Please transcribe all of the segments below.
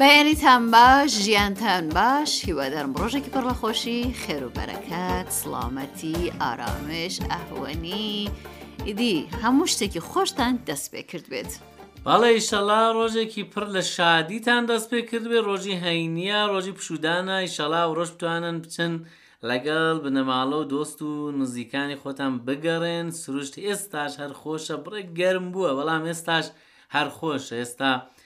بەیانیتان باش ژیانتان باش هیوادارم ڕۆژێکی پڕ بە خۆشی خێر و بەرەکەت سڵامەتی ئارامش ئەهوەنی ئیدی هەموو شتێکی خۆشتان دەست پێ کرد بێت. بەڵێ ئیشەڵا ڕۆژێکی پڕ لە شادیتان دەست پێ کردبێ ڕۆژی هەینیە ڕۆژی پشوودانە ئیشەڵا ئەوڕۆش بتوانن بچن لەگەڵ بنەماڵە و دۆست و نزیکانی خۆتان بگەڕێن سروشت ئێستاش هەر خۆشە بڕێک گەرم بووە بەڵام ئێستاش هەر خۆشە ئێستا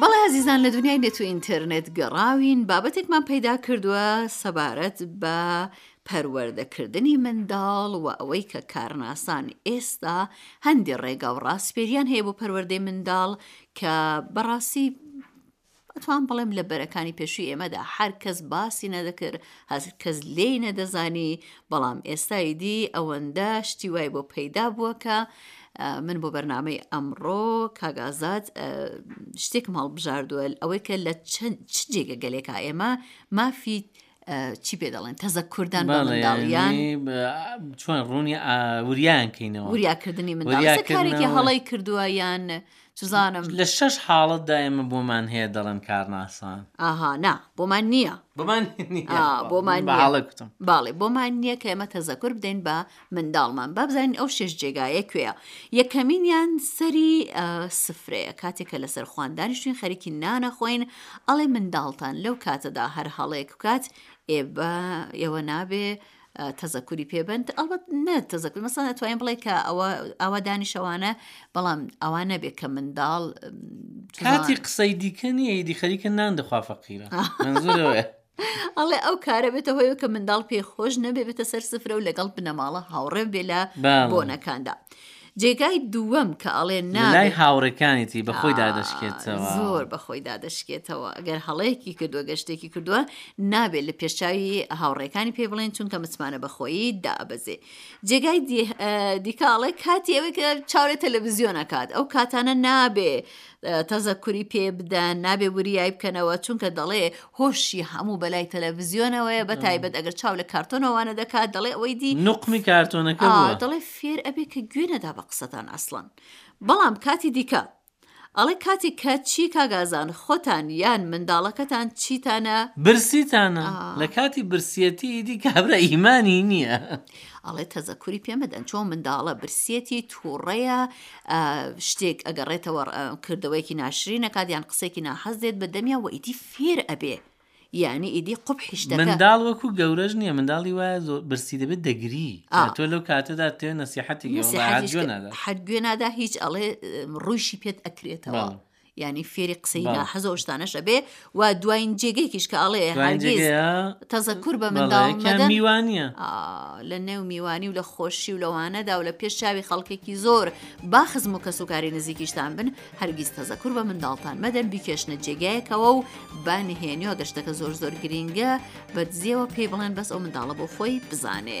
بەڵێ ئازیزان لە دنیای نێت و ئینتەرنێت گەڕاوین بابەتێکمان پەیدا کردووە سەبارەت بە پەروەردەکردنی منداڵ و ئەوەی کە کارناسان ئێستا هەندی ڕێگا و ڕاسپێریان هەیە بۆ پەروەردەی منداڵ کە بەڕاستی ئەتوام بڵێم لە بەرەکانی پێشوی ئێمەدا هەر کەس باسی نەدەکرد، هەر کەس لێی نەدەزانی، بەڵام ئێستا ئیدی ئەوەندە شتی وای بۆ پەیدا بووە کە من بۆ بەرنامەی ئەمڕۆ کاک ئازاد شتێکم هەڵبژاردووە ئەوەی کە لە چ جێگەگەلێکا ئێمە مافی چی پێ دەڵێن تەزەکردان بە منداڵیان چۆن ڕوونی وریان کەینەوە وریاکردنی منداڵێکی هەڵی کردووە یان سوزانم لە شەش حاڵت دایمە بۆمان هەیە دەڵێن کارناسان ئاها نا بۆمان نییە بۆمان بۆمان باڵێ بۆمان نییە کە ئێمە تەزەکر بدەین بە منداڵمان با بزانین ئەو شش جێگایە کوێە یەکەمینیان سەری سفرەیە کاتێک کە لەسەر خوان دانیشتین خەریکی نانە خۆین ئەڵێ منداڵتان لەو کاتەدا هەر هەڵەیەک بکات ئێ بە ئێوە نابێ تەزەکوری پێبند ئەڵبەت نە تەزەکر مەسان ئەتوانین بڵێ کە ئەوە ئەوە دانیشەوانە بەڵام ئەوان نەبێت کە منداڵ کاتی قسەی دیکە نیە ئیدی خەریکە نان دەخوا فەقیرە ئەڵێ ئەو کارە بێتە هۆیە کە منداڵ پێ خۆش نەبێ بێتە سەر سفرە و لەگەڵ بنەماڵە هاوڕێ بێ لە بۆنەکاندا. جێگای دووەم کە ئەڵێ نای هاوڕەکانیتی بە خۆی دادەشکێتەوە زۆر بە خۆی دادەشکێتەوە ئەگەر هەڵەیەکی کردووە گەشتێکی کردووە نابێت لە پێشچوی هاوڕێکانی پێ بڵێن چونکە متمانە بەخۆیی دابەزێ جێگای دیکاڵێ کاتی ئەوەی کە چاورە تەلەڤزیۆنەکات ئەو کاتانە نابێ تەزەکوری پێ بدەن نابێ وریای بکەنەوە چونکە دەڵێ هۆشی هەموو بەلای تەلەڤزیۆنەوەیە بە تایبەت ئەگەر چاو لە کارتۆنەوانە دەکات دەڵێ ئەوەی دی نوقمی کارتۆنەکە بووە دەڵێ فێر ئەبێ کە گوێ نەدا بە قسەتان ئەسڵەن بەڵام کاتی دیکە ئەڵێ کاتی کە چی کاگازان خۆتان یان منداڵەکەتان چیتانە برسیتانە لە کاتی برسیەتی ئیدی کابرا ئیمانی نییە ئەڵێ تەزەکوری پێمەدەن چۆن منداڵە برسیەتی تووڕەیە شتێک ئەگەڕێتەوە کردەوەیەکی ناشرین ئەکات یان قسێکی ناحەز دێت بە دەمیا و ئیدی فێر ئەبێ یعنی ئیدی قوبحیش دەکا منداڵ وەکو گەورەش نییە منداڵی وایە زۆر برسی دەبێت دەگری آ. تۆ لەو کاتەدا تێ نەسیحەتی گوێ نەسیحەتیش نادات. حەد گوێ نادا هیچ ئەڵێ ڕوویشی پێت ئەکرێتەوە بەڵێ. یعنی فێری قسەی بەڵێ. ناحەز و ئەو شتانەش ئەبێ و دواین جێگەیەکیش کە ئەڵێ دوایین هەرگیز جێگەیە تەزەکور بە بەڵێ منداڵ یەکیان مەدەن میوانییە ئا، لە نێو میوانی و لە خۆشی و لەوانەدا و لە پێش چاوی خەڵکێکی زۆر با خزم و کەسوکاری نزیکیشتان بن هەرگیز تەزەکور بە منداڵتان مەدەن بیکێشنە جێگایەکەوە و با نهێنی و ئەگەر شتەکە زۆر زۆر گرینگە بە دزیەوە پێی بڵێن بەس ئەو منداڵە بۆ خۆی بزانێ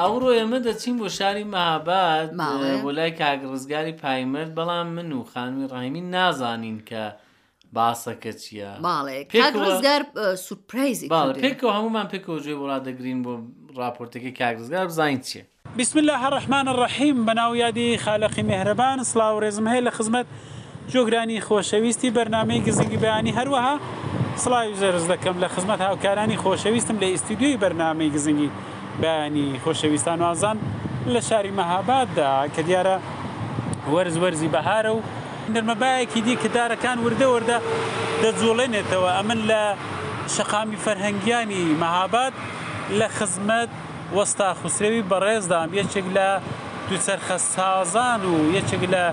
ئەوڕۆ ئێمە دەچین بۆ شاری مەهاباد بۆ لای کاک ڕزگاری پایمرد بەڵام من و خانمی ڕایمی نازانین کە باسەکە چییە ماڵێکگار سوپرایزی پێکەوە هەمومان پێکەوە جوێ بۆ ڕدەگرین بۆ ڕاپۆرتەکەی کاگرزگار بزانین چیە. بسم اللە الرحمن الرحیم بەناو یادی خالقی مێهرەبان سڵاو ڕێزم هەیە لە خزمەت جۆگرانی خۆشەویستی بەرنامەی گزنگی بەیانی هەروەها سڵاوی زەرز دەکەم لە خزمەت هاوکارانی خۆشەویستم لە ئیستودیۆی بەرنامەی گزنگی بەیانی خۆشەویستان و ئازان لە شاری مەهاباددا کە دیارە وەرز وەرزی بەهارە و نەرمە بایەکی دی کە دارەکان وردە وردە دەجوڵێنێتەوە ئەمن لە شەقامی فەرهەنگیانی مەهاباد لە خزمەت وەستا خوسرەوی بەڕێزدام یەکێک لە دوچەرخە سازان و یەکێک لە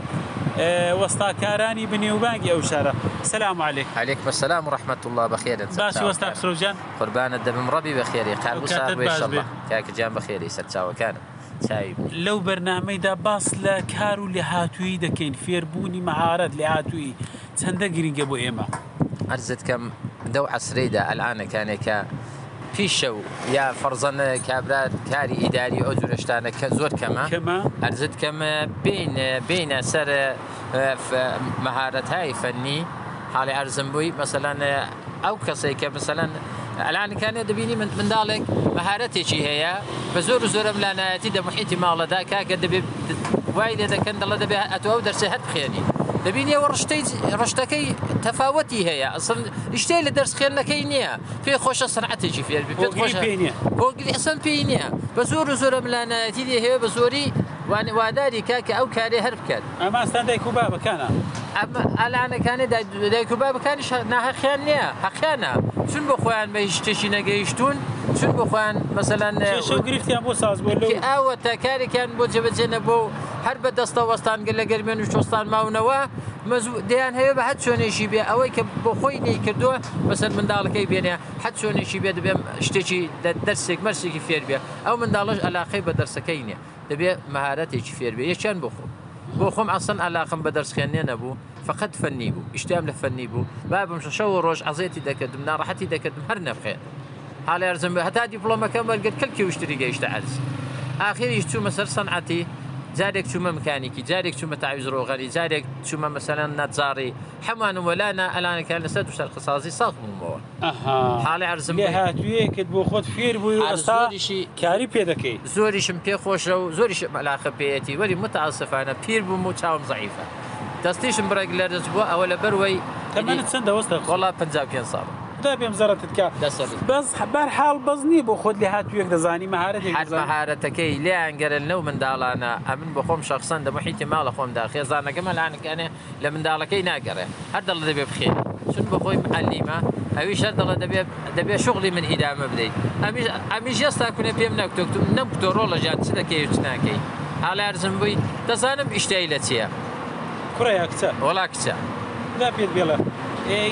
وەستاکارانی بنێوبانگی ئەو شارە سلام علیک. علیکم سلام و رحمت اللە بەخێرت سەرچاوەکان. باشی وەستا خوسرەو جان. قوربانت دەبم ڕەبی بەخێری قاربو ساغ بی شەللە کاکە گیان بەخێری سەرچاوەکانم چاوی بوو. لەو بەرنامەیدا باس لە کار و لێهاتوویی دەکەین، فێربوونی مەهارەت، لێهاتوویی چەندە گرینگە بۆ ئێمە؟ عەرزت کەم دەو عەسرەیدا ئەلئانە کانێ کە پیش شەو یا فەرزەن کابرا کاری ئیداری ئەو جورە شتانە کە زۆر کەمە کەمە عەرزت کەم بین بینە سەر مەهارەتای فەنی حاڵی عەرزم بووی مەسەلەن ئەو کەسەی کە مثلەن ئەلان کانێ دەبینی من منداڵێک مەهارەتێکی هەیە بە زۆر و زۆرم لانایەتی دە محیتی ماڵەدا کاکە دەبێت وای لێ دەکەن دەڵە دەبێت ئەتۆ ئەو دەرسێ هەر بخێنی دەبینی ئەوە ڕشتەی ڕشتەکەی تەفاوەتی هەیە ئەسن شتێ لە دەرس خوێندنەکەی نییە پێ خۆشە سرعەتێکی فێر بێت بۆگری ئەسن پێی نییە بە زۆر و زۆرم لانایەتی هەیە بە زۆری واداری کاکە ئەو کارێ هەر بکات ئەمان ستان دایک و بابە کانە. ئەم ئەلانە کانێ دایک و بابە کانی شە ناهە خیان نییە هەقیانە چون بۆ خۆیان بە شتێکی نەگەیشتون چون بۆ خۆیان مەسەلەن گرفتیان بۆ ساز بۆ لە ئاوەتە کارێکیان بۆ جێبەجێنە بۆ هەر بە دەستە وەستانگە لە گەرمێن و شۆستان ماونەوە مەزوو دەیان هەیە بە هەر چۆنێشی بێ ئەوەی کە بۆ خۆی نەی کردووە بەسەر منداڵەکەی بێنێ حەت چۆنێکی بێت بێم شتێکی دەرسێک مەرسێکی فێر بێ ئەو منداڵش علاقەی بە دەرسەکەی نیە دەبێ مەهارەتێکی فێر بێ یەکیان بۆ خۆم بۆ خۆم ئەسڵەن ئەلاقەم بە دەرس خوێندنێ نەبوو فەقەت فەنی بوو ئیشتیام لە فەنی بوو بابم شەو و ڕۆژ عەزێتی دەکردم ناڕەحەتی دەکردم هەر نەبخێ حاڵی ئەرزم بێ هەتا دیپڵۆمەکەم وەرگرت کەلکی وشتری گەیشتە عەرز ئاخریش چوومە سەر سەنعەتی جارێک چوومە مکانیکی جارێک چوومە تاویز ڕۆغەری جارێک چوومە مەسەلەن نەجاڕی هەمووانم وەلانا ئەلانەکان لەسەر دووسەر قسازی ساخ بوومەوە لێهاتوویەکت بۆ خۆت فێر بووی ئەستادیشی کاری پێ دەکەی زۆریشم پێ خۆشە و زۆریش مەلاقە پێەتی وەری متعاصفانە پیر بووم و چاوم زعیفە دەستیشم بڕێک لە دەست بووە ئەوە لە بەروەی تەمەنت چەند دەوەستە وڵا 55 ساڵ دا بێم زەرەتت کا بەس بەر حاڵ بەس نییە بۆ خۆت لێ هاتوویەک دەزانی مەهارەت مەهارەتەکەی لێیان گەرن لەو منداڵانە ئەمن بۆ خۆم شخصەن دە محیتی ماڵە خۆمدا خێزانەکەمە لاانەکانێ لە منداڵەکەی ناگەڕێ هەر دەڵێ دەبێ بخێنی چون بە خۆی معلیمە ئەویش هەر دەڵێ دەبێ دەبێ شغلی من ئیدامە بدەیت ئەمیش ئەمیش هێستا کونێ پێم نەکتۆکتم نەم کتۆ ڕۆڵە ژیان چ دەکەی چ ناکەی هاڵی ئەرزم بووی دەزانم ئیشتای لە چیە کوڕە یا کچە؟ وەڵا کچە. نا پێت بێڵە.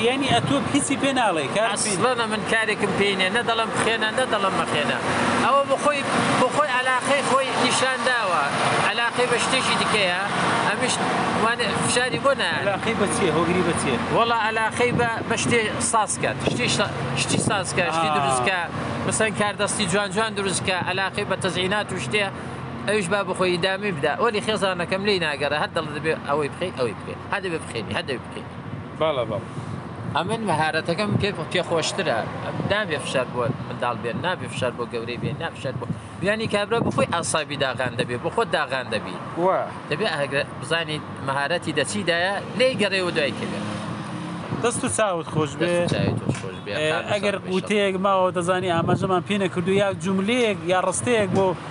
یانی ئەتۆ هیچی پێ ناڵێی کاک ژیر؟ ئەسڵەن من کارێکم پێی نیە نە دەڵێم بخێنە نە دەڵێم مەخێنە ئەوە بۆ خۆی بۆ خۆی عەلاقەی خۆی نیشان داوە عەلاقەی بە شتێکی دیکەیە ئەمیش وانێ فشاری بۆ نایەنێ. عەلاقەی بە چیە هۆگری بە چیە؟ وەڵا عەلاقەی بە بە شتێ ساز کات شتی شتی ساز کە شتی دروست کە مەسەن کار دەستی جوان جوان دروست کە عەلاقەی بە تەزیینات و شتێ ئەویش با بە خۆی ئیدامی بدا وەلی خێزانەکەم لێی ناگەڕێ هەر دەڵێ دەبێ ئەوەی بخەی ئەوەی بخەی هەر دەبێ بخێنی هەر دەبێ بخێنی. بەڵێ بەڵێ ئەمن مەهارەتەکەم پێ پێ خۆشترە نابێ فشار بۆ منداڵ بێن نابێ فشار بۆ گەورەی بێن نافشار بۆ بیانی کابرا بخۆی ئاسابی داغان دەبێ بۆ خۆت داغان دەبی دەبێ ئەگە بزانی مەهارەتی دەچیدایە لێی گەڕێەوە دوای کردن دەست و چاوت خۆش بێ ئەگەر وتەیەک ماوە دەزانی ئاماژەمان پێ نەکردو یا جوملەیەک یا ڕستەیەک بۆ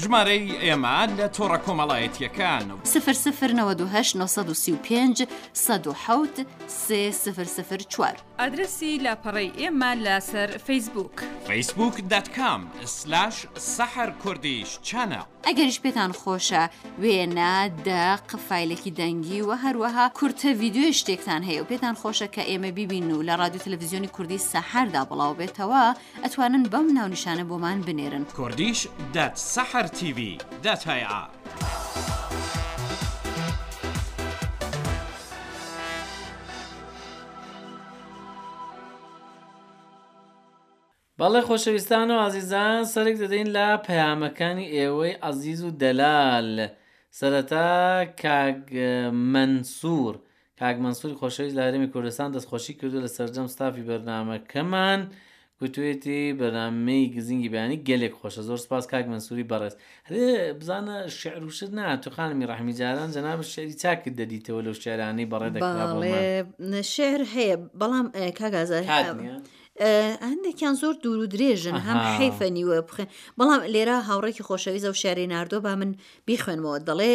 ژمارەی ئێمە لە تۆڕە کۆمەڵایەتیەکان سفر سفر نەوەد و هەشت نۆ سەد و سی و پێنج سەد و حەوت سێ سفر سفر چوار. ئادرەسی لاپەڕەی ئێمە لەسەر فەیسبووک. فەیسبووک دات کام سلاش سەحەر کوردیش چەناڵ. ئەگەریش پێتان خۆشە وێنە، دەق، فایلێکی دەنگی و هەروەها کورتە ڤیدیۆی شتێکتان هەیە و پێتان خۆشە کە ئێمە بیبین و لە ڕادیو تەلەفزیۆنی کوردی سەحەردا بڵاوبێتەوە، ئەتوانن بەم ناونیشانە بۆمان بنێرن. Kurdish دەت سەحەر تیڤی دەت هەیە. بەڵێ خۆشەویستان و ئازیزان سەرێک دەدەین لە پەیامەکانی ئێوەی ئازیز و دەلال سەرەتا کاک مەنسوور کاک مەنسوری خۆشەویست لە هەرێمی کوردستان دەستخۆشی کردووە لە سەرجەم ستافی بەرنامەکەمان گوتوێتی بەرنامەی گزینگی بەیانی گەلێک خۆشە زۆر سپاس کاک مەنسوری بەڕێز هەێ بزانە شعر و شت نات و خانمی ڕحمی جاران جەناب شعری چاکت دەدیتەوە لەو شعرانی بەڕێ دەکڵێ شعر هەیە بەڵام کاگازار هەندێکیان زۆر دوور و درێژن هەم حیفە نیوە بخێن بەڵام لێرە هاوڕێکی خۆشەویزە و شعری نردۆ با من بیخوێنمەوە دەڵێ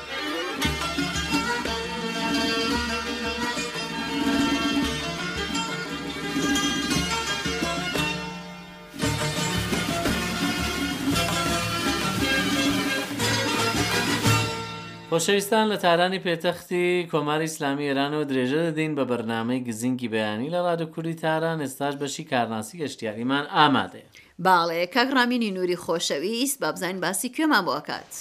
خۆشەویستان لە تارانی پێتەختی کۆماری ئیسلامی ئێرانەوە درێژە دەدەین بە بەرنامەی گزینگی بەیانی لە ڕادو کوردی تاران ئێستاش بەشی کارناسی گەشتیاریمان ئامادەیە. باڵێ کاک ڕامینی نوری خۆشەویست بابزانین باسی کوێمان بۆ ئەکات.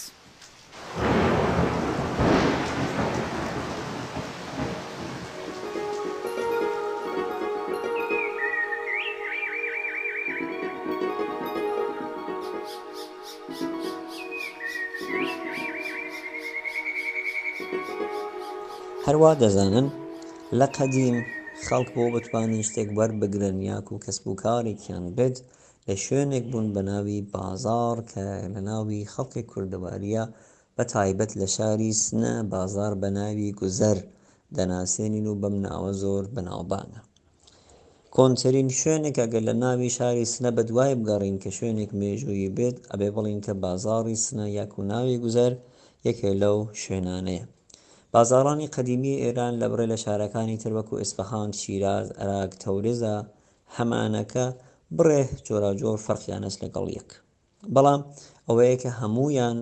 هەروا دەزانن لە قەدیم خەڵک بۆ بتوانن شتێک وەربگرن یاکو کەسب و کارێکیان بێت لە شوێنێک بوون بە ناوی بازاڕ کە لە ناوی خەڵکی کوردەوارییە بە تایبەت لە شاری سنە بازاڕ بە ناوی گوزەر دەناسێنین و بەم ناوە زۆر بەناوبانگە. کۆنترین شوێنێک ئەگەر لە ناوی شاری سنە بە دوای بگەڕین کە شوێنێک مێژوویی بێت ئەبێ بڵێین کە بازاڕی سنە یاکو ناوی گوزەر یەکێ لەو شوێنانەیە. بازاڕانی قەدیمی ئێران لە بڕێ لە شارەکانی تر وەکو ئیسفەهان، شیراز، ئەراک، تەورێزە هەمانەکە بڕێ جۆراوجۆر فەرقیان هەست لەگەڵ یەک بەڵام ئەوەیە کە هەموویان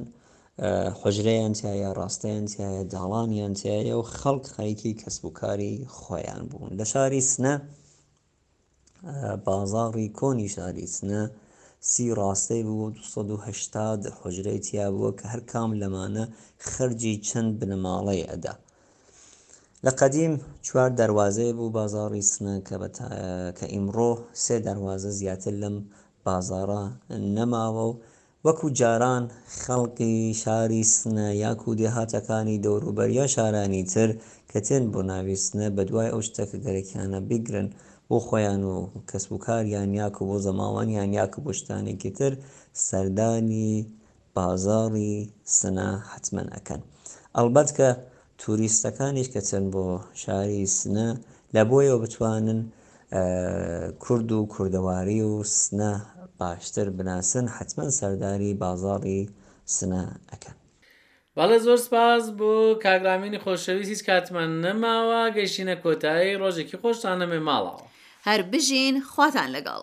حجرەیان تایە ڕاستیان تایە داڵانیان تایە و خەڵک خەریکی کەسب و کاری خۆیان بوون لە شاری سنە بازاڕی کۆنی شاری سنە سی ڕاستەی بوو 1970 حجرەی تیا بووە کە هەر کام لەمانە خەرجی چەند بنەماڵەی ئەدا لە قەدیم چوار دەروازەی بوو بازاڕی سنە کە بە تا... کە ئیمڕۆ سێ دەروازە زیاتر لەم بازاڕە نەماوە و وەکوو جاران خەڵکی شاری سنە یاکوو دێهاتەکانی دەوروبەر یا شارانی تر کە تێن بۆ ناوی سنە بە دوای ئەو شتە کە گەرەکیانە بیگرن بۆ خۆیان و کەسوکاریان یاکوو بۆ زەماوەندیان یاکوو بۆ شتانێکی تر سەردانی بازاڕی سنە حەتمەن ئەکەن ئەڵبەت کە توریستەکانیش کەچن بۆ شاری سنە لەبۆیەوە بتوانن کورد و کوردەواری و سنە باشتر بناسن حەتمەن سەرداری بازاڕی سنە ئەکەن. بەڵێ زۆر سپاس بۆ کاک رامینی خۆشەویست هیچ کاتمان نەماوە گەشتینە کۆتایی رۆژێکی خۆشتان نەمێ ماڵاوە. هەر بژین خواتان لەگەڵ.